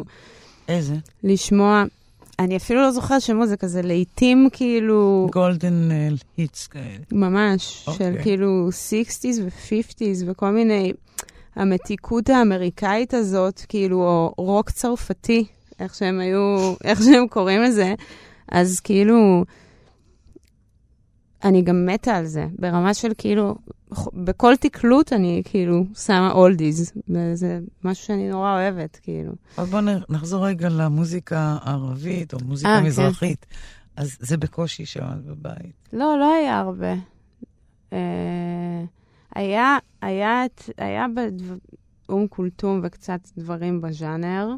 Speaker 3: איזה?
Speaker 4: לשמוע... אני אפילו לא זוכרת שמות, זה כזה לעיתים כאילו,
Speaker 3: golden hits כאלה.
Speaker 4: ממש,
Speaker 3: אוקיי.
Speaker 4: של כאילו 60's ו-50's וכל מיני, המתיקות האמריקאית הזאת, כאילו, או רוק צרפתי, איך שהם היו, איך שהם קוראים לזה, אז כאילו, אני גם מתה על זה, ברמה של כאילו, בכל תקלוט אני כאילו שמה אולדיז, וזה משהו שאני נורא אוהבת, כאילו.
Speaker 3: אבל בואו נחזור רגע למוזיקה הערבית או מוזיקה
Speaker 4: אה, כן.
Speaker 3: מזרחית. אז זה בקושי שמעת בבית.
Speaker 4: לא, לא היה הרבה. אה, היה, היה, היה באום כולתום וקצת דברים בז'אנר,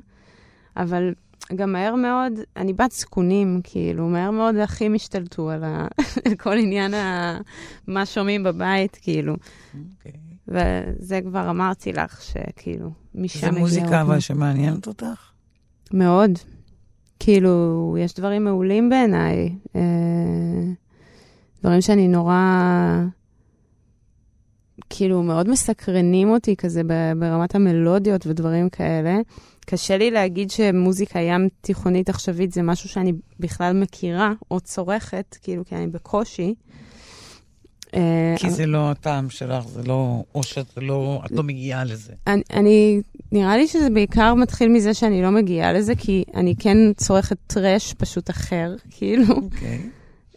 Speaker 4: אבל גם מהר מאוד, אני בת זקונים, כאילו, מהר מאוד האחים השתלטו על, ה, [laughs] על כל עניין ה, מה שומעים בבית, כאילו.
Speaker 3: אוקיי.
Speaker 4: וזה כבר אמרתי לך, שכאילו, משם
Speaker 3: זה
Speaker 4: הגיע
Speaker 3: מוזיקה. אבל שמעניינת אותך?
Speaker 4: מאוד. כאילו, יש דברים מעולים בעיניי. אה, דברים שאני נורא... כאילו, מאוד מסקרנים אותי כזה ברמת המלודיות ודברים כאלה. קשה לי להגיד שמוזיקה ים תיכונית עכשווית זה משהו שאני בכלל מכירה או צורכת, כאילו, כי אני בקושי. אה,
Speaker 3: כי זה לא הטעם שלך, זה לא, או שאת לא, את לא מגיעה לזה.
Speaker 4: אני, אני, נראה לי שזה בעיקר מתחיל מזה שאני לא מגיעה לזה, כי אני כן צורכת טראש פשוט אחר, כאילו.
Speaker 3: אוקיי.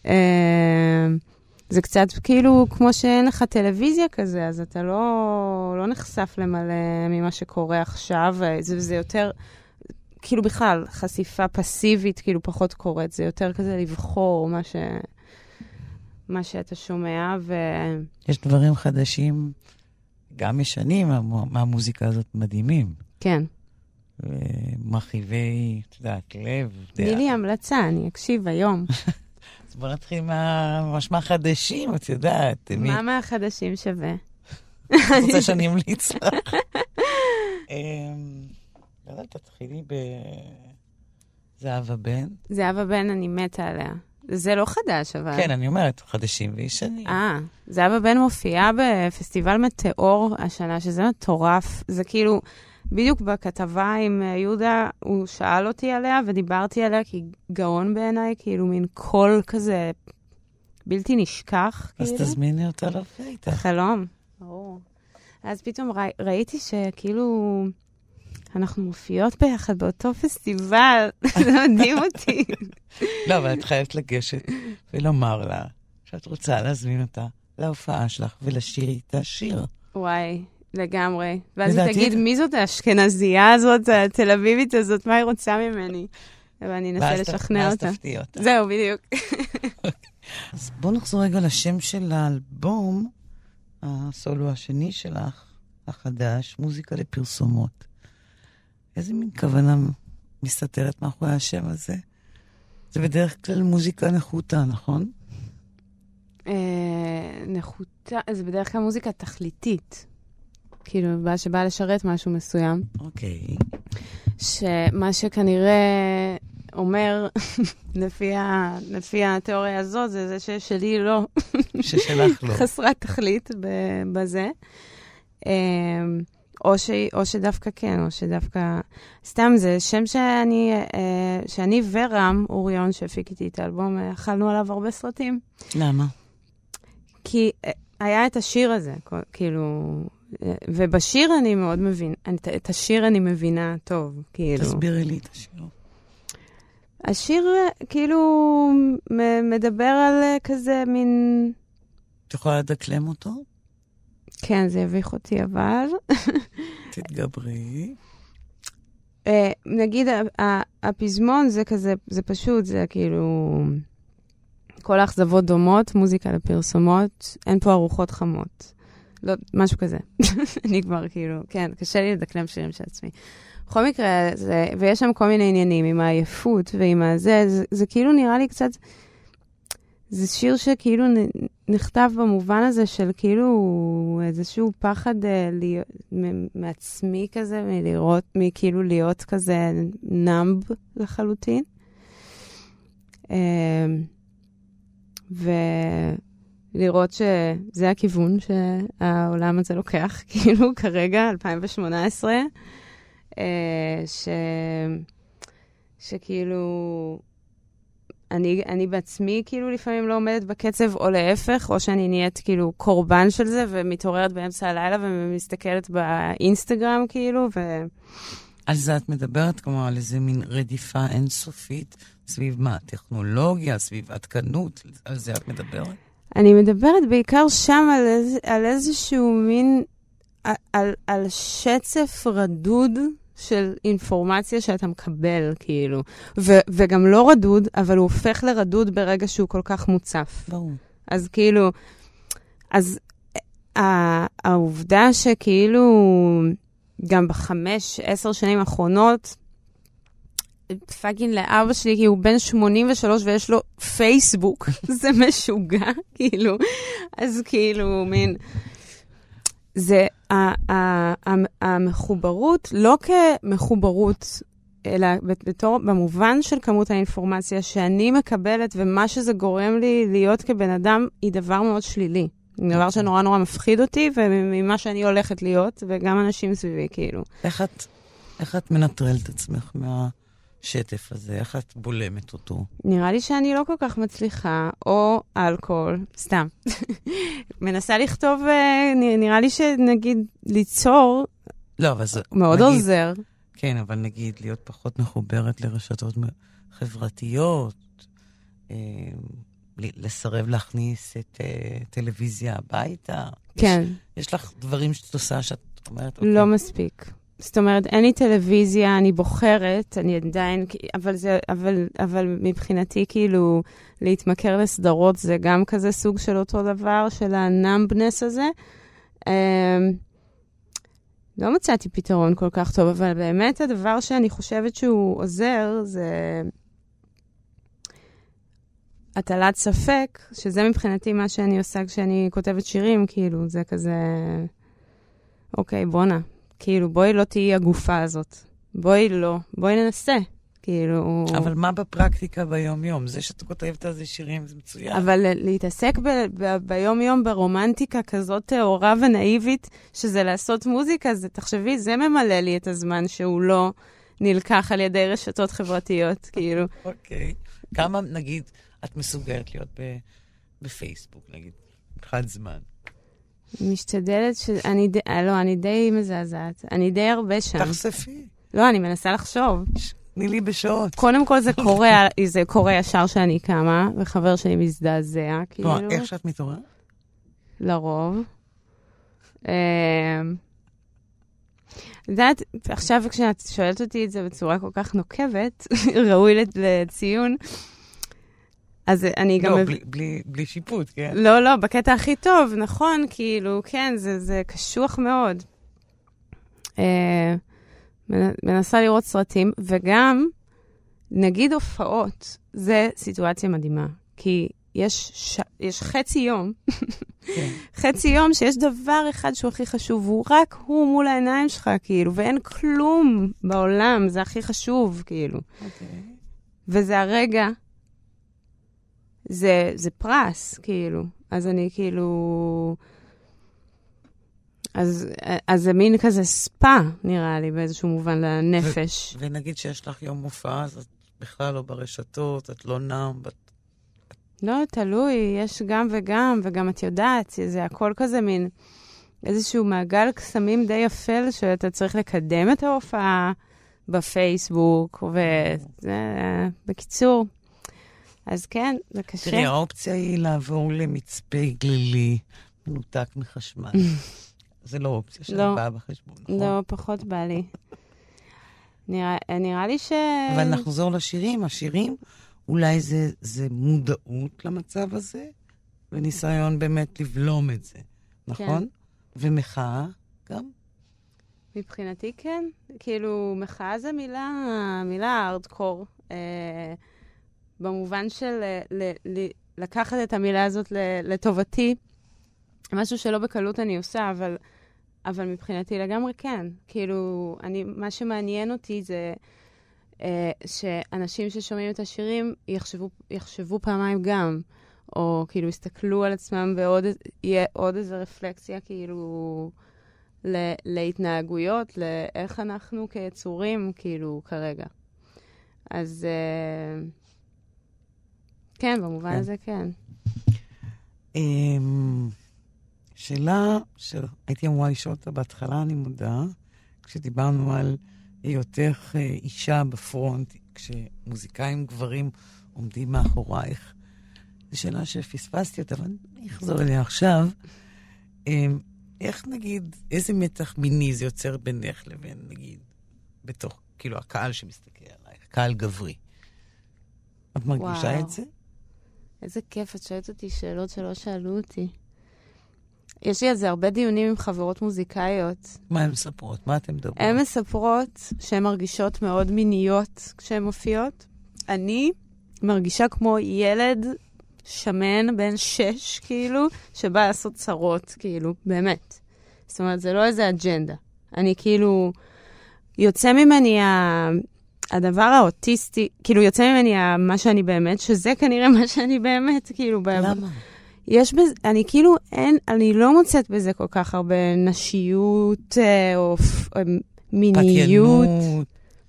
Speaker 4: אה, זה קצת כאילו כמו שאין לך טלוויזיה כזה, אז אתה לא, לא נחשף למלא ממה שקורה עכשיו, זה, זה יותר, כאילו בכלל, חשיפה פסיבית, כאילו פחות קורית, זה יותר כזה לבחור מה, ש, מה שאתה שומע, ו...
Speaker 3: יש דברים חדשים, גם ישנים, מה- מהמוזיקה הזאת מדהימים.
Speaker 4: כן.
Speaker 3: מרחיבי, את יודעת, לב.
Speaker 4: תני לי המלצה, אני אקשיב היום. [laughs]
Speaker 3: אז בוא נתחיל מה- ממש מהחדשים, את יודעת.
Speaker 4: מה מהחדשים שווה?
Speaker 3: את רוצה שאני אמליץ לך? [laughs] אמ, לא יודעת, תתחילי בזהבה בן.
Speaker 4: זהבה בן, אני מתה עליה. זה לא חדש, אבל...
Speaker 3: כן, אני אומרת, חדשים וישנים.
Speaker 4: אה, זהבה בן מופיעה בפסטיבל מטאור השנה, שזה מטורף. זה כאילו, בדיוק בכתבה עם אה, יהודה, הוא שאל אותי עליה ודיברתי עליה, כי גאון בעיניי, כאילו מין קול כזה בלתי נשכח,
Speaker 3: אז
Speaker 4: כאילו.
Speaker 3: תזמיני אותה להופיע איתך.
Speaker 4: חלום. ברור. אז פתאום ראי, ראיתי שכאילו אנחנו מופיעות ביחד באותו פסטיבל, [laughs] זה מדהים אותי.
Speaker 3: לא, אבל את חייבת לגשת ולומר לה שאת רוצה להזמין אותה להופעה שלך ולשיר איתה שיר.
Speaker 4: וואי, לגמרי. ואז היא תגיד, מי זאת האשכנזייה הזאת, התל אביבית הזאת, מה היא רוצה ממני? ואני אנסה
Speaker 3: ואז
Speaker 4: לשכנע
Speaker 3: ואז
Speaker 4: אותה.
Speaker 3: תפתיע אותה.
Speaker 4: זהו, בדיוק.
Speaker 3: אז בואו נחזור רגע לשם של האלבום, הסולו השני שלך, החדש, מוזיקה לפרסומות. איזה מין כוונה מסתתרת מאחורי השם הזה? זה בדרך כלל מוזיקה נחותה, נכון?
Speaker 4: אה, נחותה, זה בדרך כלל מוזיקה תכליתית. כאילו, שבאה לשרת משהו מסוים.
Speaker 3: אוקיי.
Speaker 4: שמה שכנראה אומר, [laughs] לפי, ה, לפי התיאוריה הזאת, זה זה ששלי לא.
Speaker 3: ששלך לא. [laughs]
Speaker 4: חסרת תכלית בזה. אמ, או, ש, או שדווקא כן, או שדווקא... סתם, זה שם שאני, אה, שאני ורם אוריון, שהפיק איתי את האלבום, אכלנו עליו הרבה סרטים.
Speaker 3: למה?
Speaker 4: כי אה, היה את השיר הזה, כאילו... אה, ובשיר אני מאוד מבין, את השיר אני מבינה טוב, כאילו.
Speaker 3: תסבירי לי את השיר.
Speaker 4: השיר כאילו מדבר על כזה מין...
Speaker 3: את יכולה לדקלם אותו?
Speaker 4: כן, זה יביך אותי, אבל...
Speaker 3: תתגברי.
Speaker 4: Uh, נגיד, הפזמון זה כזה, זה פשוט, זה כאילו... כל האכזבות דומות, מוזיקה לפרסומות, אין פה ארוחות חמות. לא, משהו כזה. [laughs] אני כבר כאילו, כן, קשה לי לדקלם שירים של עצמי. בכל מקרה, זה, ויש שם כל מיני עניינים עם העייפות ועם הזה, זה, זה כאילו נראה לי קצת... זה שיר שכאילו נכתב במובן הזה של כאילו איזשהו פחד אה, להיות, מעצמי כזה, מלראות, מכאילו להיות כזה נאמב לחלוטין. אה, ולראות שזה הכיוון שהעולם הזה לוקח, [laughs] כאילו כרגע, 2018, אה, ש... שכאילו... אני, אני בעצמי כאילו לפעמים לא עומדת בקצב, או להפך, או שאני נהיית כאילו קורבן של זה, ומתעוררת באמצע הלילה ומסתכלת באינסטגרם כאילו, ו...
Speaker 3: על זה את מדברת, כמו על איזה מין רדיפה אינסופית, סביב מה? טכנולוגיה, סביב עדכנות, על זה את מדברת?
Speaker 4: אני מדברת בעיקר שם על, איז, על איזשהו מין, על, על, על שצף רדוד של אינפורמציה שאתה מקבל, כאילו. ו- וגם לא רדוד, אבל הוא הופך לרדוד ברגע שהוא כל כך מוצף.
Speaker 3: ברור.
Speaker 4: אז כאילו, אז העובדה שכאילו, גם בחמש, עשר שנים האחרונות, fucking לאבא שלי, כי הוא בן 83 ויש לו פייסבוק, [laughs] זה משוגע, [laughs] כאילו. אז כאילו, מין... זה המחוברות, לא כמחוברות, אלא בתור, במובן של כמות האינפורמציה שאני מקבלת ומה שזה גורם לי להיות כבן אדם, היא דבר מאוד שלילי. דבר שנורא נורא מפחיד אותי, וממה שאני הולכת להיות, וגם אנשים סביבי, כאילו.
Speaker 3: איך את, איך את מנטרלת עצמך מה... השטף הזה? איך את בולמת אותו?
Speaker 4: נראה לי שאני לא כל כך מצליחה, או אלכוהול, סתם. [laughs] מנסה לכתוב, אה, נראה לי שנגיד ליצור,
Speaker 3: לא, אבל זה...
Speaker 4: מאוד נגיד, עוזר.
Speaker 3: כן, אבל נגיד להיות פחות מחוברת לרשתות חברתיות, אה, לסרב להכניס את אה, טלוויזיה הביתה.
Speaker 4: כן.
Speaker 3: יש, יש לך דברים שאת עושה שאת אומרת...
Speaker 4: לא אוקיי. מספיק. זאת אומרת, אין לי טלוויזיה, אני בוחרת, אני עדיין, אבל, זה, אבל, אבל מבחינתי, כאילו, להתמכר לסדרות זה גם כזה סוג של אותו דבר, של ה numbness הזה. Um, לא מצאתי פתרון כל כך טוב, אבל באמת הדבר שאני חושבת שהוא עוזר, זה הטלת ספק, שזה מבחינתי מה שאני עושה כשאני כותבת שירים, כאילו, זה כזה, אוקיי, בואנה, כאילו, בואי לא תהיי הגופה הזאת. בואי לא, בואי ננסה. כאילו...
Speaker 3: אבל מה בפרקטיקה ביום-יום? זה שאת כותבת על זה שירים זה מצוין.
Speaker 4: אבל להתעסק ב- ב- ביום-יום ברומנטיקה כזאת טהורה ונאיבית, שזה לעשות מוזיקה, זה, תחשבי, זה ממלא לי את הזמן שהוא לא נלקח על ידי רשתות חברתיות, כאילו. [laughs]
Speaker 3: אוקיי. okay. כמה, נגיד, את מסוגלת להיות בפייסבוק, נגיד, מבחינת זמן?
Speaker 4: משתדלת ש... אני די... לא, אני די מזעזעת. אני די הרבה שם.
Speaker 3: תחשפי.
Speaker 4: לא, אני מנסה לחשוב.
Speaker 3: תני לי בשעות.
Speaker 4: קום כל זה [laughs] קורה, זה קורה ישר שאני קמה, וחבר שלי מזדעזע, כאילו.
Speaker 3: לא, איך שאת מתעוררת?
Speaker 4: לרוב. אמ, את יודעת, עכשיו כשאת שואלת אותי את זה בצורה כל כך נוקבת, [laughs] ראוי לציון, אז אני גם...
Speaker 3: לא, בלי, בלי, בלי שיפוט, כן?
Speaker 4: לא, לא, בקטע הכי טוב, נכון, כאילו, כן, זה, זה קשוח מאוד. אה, מנסה לראות סרטים, וגם, נגיד הופעות, זה סיטואציה מדהימה. כי יש, ש... יש חצי יום, כן. [laughs] חצי יום שיש דבר אחד שהוא הכי חשוב, והוא רק הוא מול העיניים שלך, כאילו, ואין כלום בעולם, זה הכי חשוב, כאילו. Okay. אוקיי. וזה הרגע, זה, זה פרס, כאילו. אז אני כאילו... אז, אז זה מין כזה ספא, נראה לי, באיזשהו מובן, לנפש.
Speaker 3: ו- ונגיד שיש לך יום מופע, אז את בכלל לא ברשתות, את לא נם, בת...
Speaker 4: לא, תלוי, יש גם וגם, וגם את יודעת, זה הכל כזה מין איזשהו מעגל קסמים די אפל, שאתה צריך לקדם את ההופעה בפייסבוק, וזה, בקיצור. אז כן, זה קשה.
Speaker 3: תראי, האופציה היא לעבור למצפה גלילי, מנותק מחשמל. [laughs] זה לא אופציה שאת לא, באה בחשבון, נכון?
Speaker 4: לא, פחות בא לי. [laughs] נראה, נראה לי ש...
Speaker 3: אבל נחזור לשירים. השירים, אולי זה, זה מודעות למצב הזה, וניסיון באמת לבלום את זה, נכון? כן. ומחאה גם?
Speaker 4: מבחינתי כן. כאילו, מחאה זה מילה, מילה ארדקור. אה, במובן של אה, ל, ל, לקחת את המילה הזאת לטובתי, משהו שלא בקלות אני עושה, אבל, אבל מבחינתי לגמרי כן. כאילו, אני, מה שמעניין אותי זה אה, שאנשים ששומעים את השירים יחשבו, יחשבו פעמיים גם, או כאילו יסתכלו על עצמם ועוד יהיה עוד איזו רפלקסיה, כאילו... ל, להתנהגויות, לאיך אנחנו כיצורים, כאילו, כרגע. אז uh, כן, במובן כן. הזה כן.
Speaker 3: Um, שאלה שהייתי אמורה לשאול אותה בהתחלה, אני מודה, כשדיברנו על היותך uh, אישה בפרונט, כשמוזיקאים גברים עומדים מאחורייך. זו שאלה שפספסתי אותה, אבל אני אחזור אליה עכשיו. Um, איך נגיד, איזה מתח מיני זה יוצר בינך לבין, נגיד, בתוך, כאילו, הקהל שמסתכל עלייך, קהל גברי? את מרגישה וואו. את זה?
Speaker 4: איזה כיף, את שואלת אותי שאלות שלא שאלו אותי. יש לי על זה הרבה דיונים עם חברות מוזיקאיות.
Speaker 3: מה הן מספרות? מה אתן מדברות?
Speaker 4: הן מספרות שהן מרגישות מאוד מיניות כשהן מופיעות. אני מרגישה כמו ילד שמן, בן שש, כאילו, שבא לעשות צרות, כאילו, באמת. זאת אומרת, זה לא איזה אג'נדה. אני כאילו, יוצא ממני ה... הדבר האוטיסטי, כאילו, יוצא ממני. מה שאני באמת, שזה כנראה [laughs] מה שאני באמת, כאילו,
Speaker 3: למה? ב...
Speaker 4: יש בזה, אני כאילו, אין, אני לא מוצאת בזה כל כך הרבה נשיות אה, או, או מיניות. פתיינות.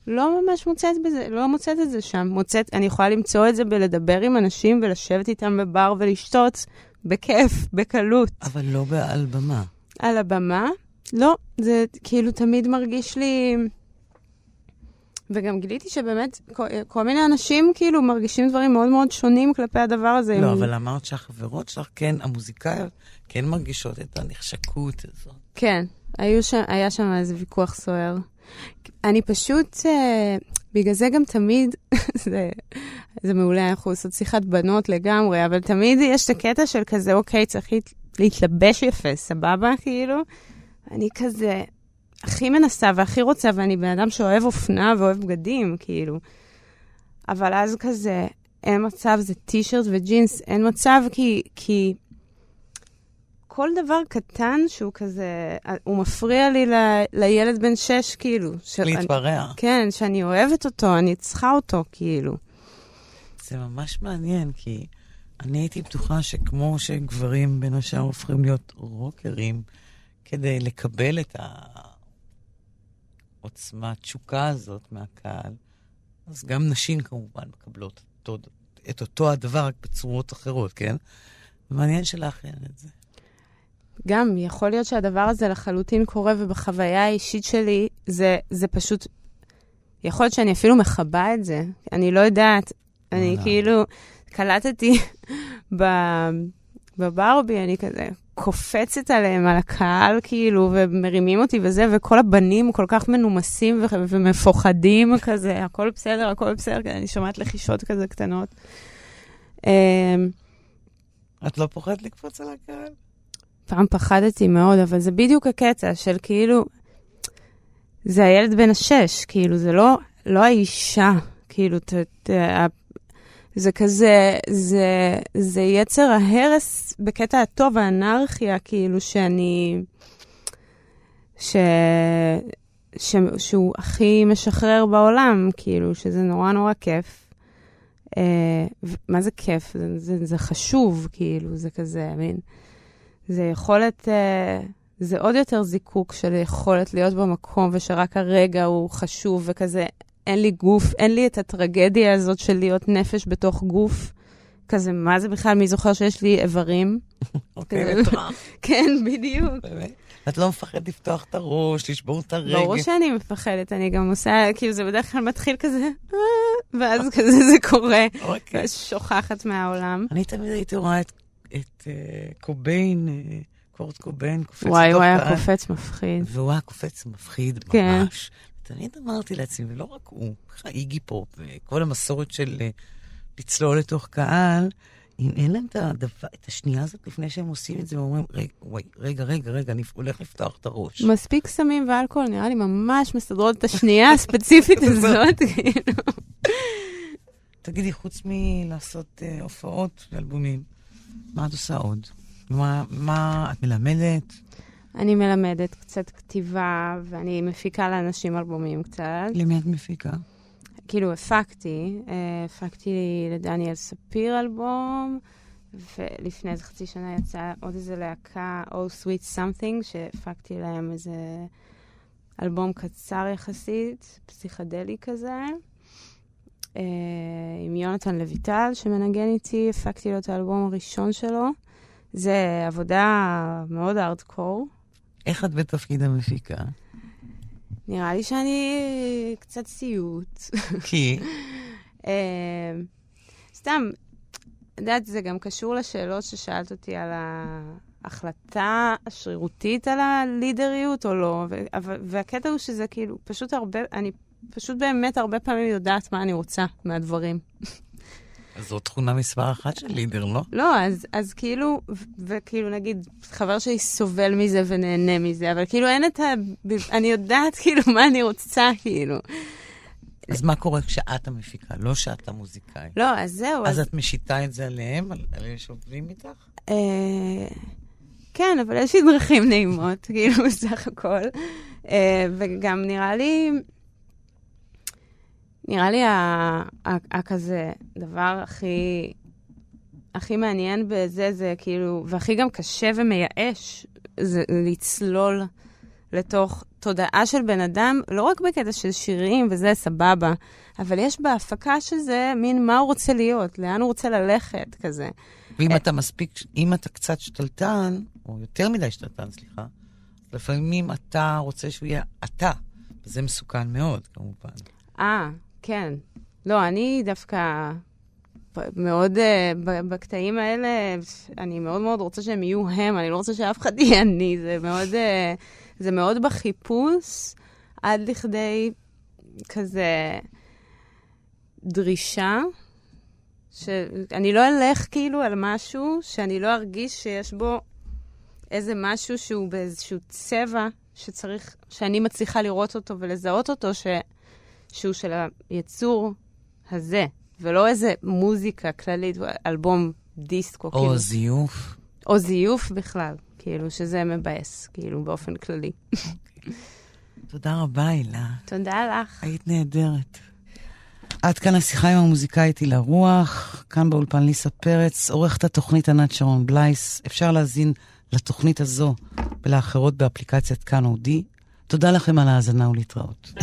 Speaker 4: לא ממש מוצאת בזה, לא מוצאת את זה שם. מוצאת, אני יכולה למצוא את זה בלדבר עם אנשים ולשבת איתם בבר ולשתות בכיף, בקלות.
Speaker 3: אבל לא על במה.
Speaker 4: על הבמה? לא, זה כאילו תמיד מרגיש לי... וגם גיליתי שבאמת כל, כל מיני אנשים כאילו מרגישים דברים מאוד מאוד שונים כלפי הדבר הזה.
Speaker 3: לא, עם... אבל אמרת שהחברות שלך, כן, המוזיקאיות, כן מרגישות את הנחשקות הזאת.
Speaker 4: כן, שם, היה שם איזה ויכוח סוער. אני פשוט, uh, בגלל זה גם תמיד, [laughs] זה, זה מעולה, אנחנו עושות שיחת בנות לגמרי, אבל תמיד יש את הקטע של כזה, אוקיי, צריך להת, להתלבש יפה, סבבה, כאילו? אני כזה הכי מנסה והכי רוצה, ואני בן אדם שאוהב אופנה ואוהב בגדים, כאילו. אבל אז כזה, אין מצב, זה טישרט וג'ינס, אין מצב, כי, כי כל דבר קטן שהוא כזה, הוא מפריע לי ל, לילד בן שש, כאילו.
Speaker 3: להתפרע.
Speaker 4: אני, כן, שאני אוהבת אותו, אני צריכה אותו, כאילו.
Speaker 3: זה ממש מעניין, כי אני הייתי בטוחה שכמו שגברים בין השאר הופכים להיות רוקרים, כדי לקבל את העוצמה, התשוקה הזאת מהקהל, אז גם נשים כמובן מקבלות את, את אותו הדבר, רק בצורות אחרות, כן? מעניין שלך אין את זה.
Speaker 4: גם, יכול להיות שהדבר הזה לחלוטין קורה, ובחוויה האישית שלי, זה, זה פשוט... יכול להיות שאני אפילו מכבה את זה. אני לא יודעת. אני כאילו קלטתי [laughs] בברבי, אני כזה קופצת עליהם, על הקהל, כאילו, ומרימים אותי וזה, וכל הבנים כל כך מנומסים ו- ומפוחדים כזה, הכל בסדר, הכל בסדר, אני שומעת לחישות כזה קטנות. אמ,
Speaker 3: את לא פוחדת לקפוץ על הקהל?
Speaker 4: פעם פחדתי מאוד, אבל זה בדיוק הקטע של כאילו, זה הילד בן השש, כאילו, זה לא, לא האישה, כאילו, ת, ת, זה כזה, זה, זה יצר ההרס בקטע הטוב, האנרכיה, כאילו, שאני... ש... ש... שהוא הכי משחרר בעולם, כאילו, שזה נורא נורא כיף. אה, מה זה כיף? זה, זה, זה חשוב, כאילו, זה כזה, מין... זה יכולת, אה, זה עוד יותר זיקוק של יכולת להיות במקום, ושרק הרגע הוא חשוב, וכזה, אין לי גוף, אין לי את הטרגדיה הזאת של להיות נפש בתוך גוף. כזה, מה זה בכלל? מי זוכר שיש לי איברים?
Speaker 3: אוקיי, [laughs]
Speaker 4: כן, בדיוק.
Speaker 3: את לא מפחדת לפתוח את הראש, לשבור את הרגל.
Speaker 4: ברור שאני מפחדת, אני גם עושה, כאילו זה בדרך כלל מתחיל כזה, אה", [laughs] ואז כזה זה קורה,
Speaker 3: אוקיי.
Speaker 4: ואז שוכחת מהעולם.
Speaker 3: אני תמיד הייתי רואה את אה, קוביין, אה, קורט קוביין, קופץ
Speaker 4: וואי, הוא היה קופץ מפחיד.
Speaker 3: והוא היה קופץ מפחיד
Speaker 4: כן.
Speaker 3: ממש. תמיד אמרתי לעצמי, ולא רק הוא, איגי פופ, וכל המסורת של לצלול לתוך קהל, אם אין להם את, הדבר, את השנייה הזאת לפני שהם עושים את זה, ואומרים, רגע, וואי, רגע, רגע, רגע, אני הולך לפתוח את הראש.
Speaker 4: מספיק סמים ואלכוהול, נראה לי ממש מסדרות את השנייה הספציפית [laughs] הזאת, כאילו.
Speaker 3: תגידי, חוץ מלעשות uh, הופעות ואלבומים, מה את עושה עוד? מה, מה את מלמדת?
Speaker 4: אני מלמדת קצת כתיבה, ואני מפיקה לאנשים אלבומים קצת.
Speaker 3: למי את מפיקה?
Speaker 4: כאילו, הפקתי, אה, הפקתי לדניאל ספיר אלבום, ולפני איזה חצי שנה יצא עוד איזה להקה, Oh Sweet Something, שהפקתי להם איזה אלבום קצר יחסית, פסיכדלי כזה. אה, עם יונתן לויטל, שמנגן איתי, הפקתי לו את האלבום הראשון שלו. זה עבודה מאוד ארדקור.
Speaker 3: איך את בתפקיד המפיקה?
Speaker 4: נראה לי שאני קצת סיוט.
Speaker 3: כי? [laughs]
Speaker 4: אה, סתם, את יודעת, זה גם קשור לשאלות ששאלת אותי על ההחלטה השרירותית על הלידריות או לא, והקטע הוא שזה כאילו, פשוט הרבה, אני פשוט באמת הרבה פעמים יודעת מה אני רוצה מהדברים. [laughs]
Speaker 3: זו תכונה מספר אחת של לידר, לא?
Speaker 4: לא, אז, אז כאילו, וכאילו נגיד, חבר שלי סובל מזה ונהנה מזה, אבל כאילו אין את ה... אני יודעת כאילו מה אני רוצה, כאילו.
Speaker 3: אז מה קורה כשאת המפיקה, לא שאת המוזיקאי?
Speaker 4: לא, אז זהו.
Speaker 3: אז, אז את משיתה את זה עליהם, על אלה שעובדים איתך?
Speaker 4: אה, כן, אבל יש לי דרכים נעימות, [laughs] כאילו, סך הכל. אה, וגם נראה לי... נראה לי הכזה דבר הכי, הכי מעניין בזה, זה כאילו, והכי גם קשה ומייאש, זה לצלול לתוך תודעה של בן אדם, לא רק בקטע של שירים וזה סבבה, אבל יש בהפקה של זה מין מה הוא רוצה להיות, לאן הוא רוצה ללכת, כזה.
Speaker 3: ואם אתה מספיק, אם אתה קצת שתלטן, או יותר מדי שתלטן, סליחה, לפעמים אתה רוצה שהוא יהיה אתה, וזה מסוכן מאוד, כמובן.
Speaker 4: אה, כן. לא, אני דווקא מאוד, uh, בקטעים האלה, אני מאוד מאוד רוצה שהם יהיו הם, אני לא רוצה שאף אחד יהיה אני. זה מאוד, uh, זה מאוד בחיפוש, עד לכדי כזה דרישה, שאני לא אלך כאילו על משהו שאני לא ארגיש שיש בו איזה משהו שהוא באיזשהו צבע שצריך, שאני מצליחה לראות אותו ולזהות אותו, ש... שהוא של היצור הזה, ולא איזה מוזיקה כללית, אלבום דיסקו.
Speaker 3: או כאילו. זיוף.
Speaker 4: או זיוף בכלל, כאילו, שזה מבאס, כאילו, באופן כללי.
Speaker 3: תודה רבה, הילה.
Speaker 4: תודה לך.
Speaker 3: היית נהדרת. עד כאן השיחה עם המוזיקאית הילה רוח, כאן באולפן ליסה פרץ, עורכת התוכנית ענת שרון בלייס. אפשר להזין לתוכנית הזו ולאחרות באפליקציית כאן אודי. תודה לכם על ההאזנה ולהתראות.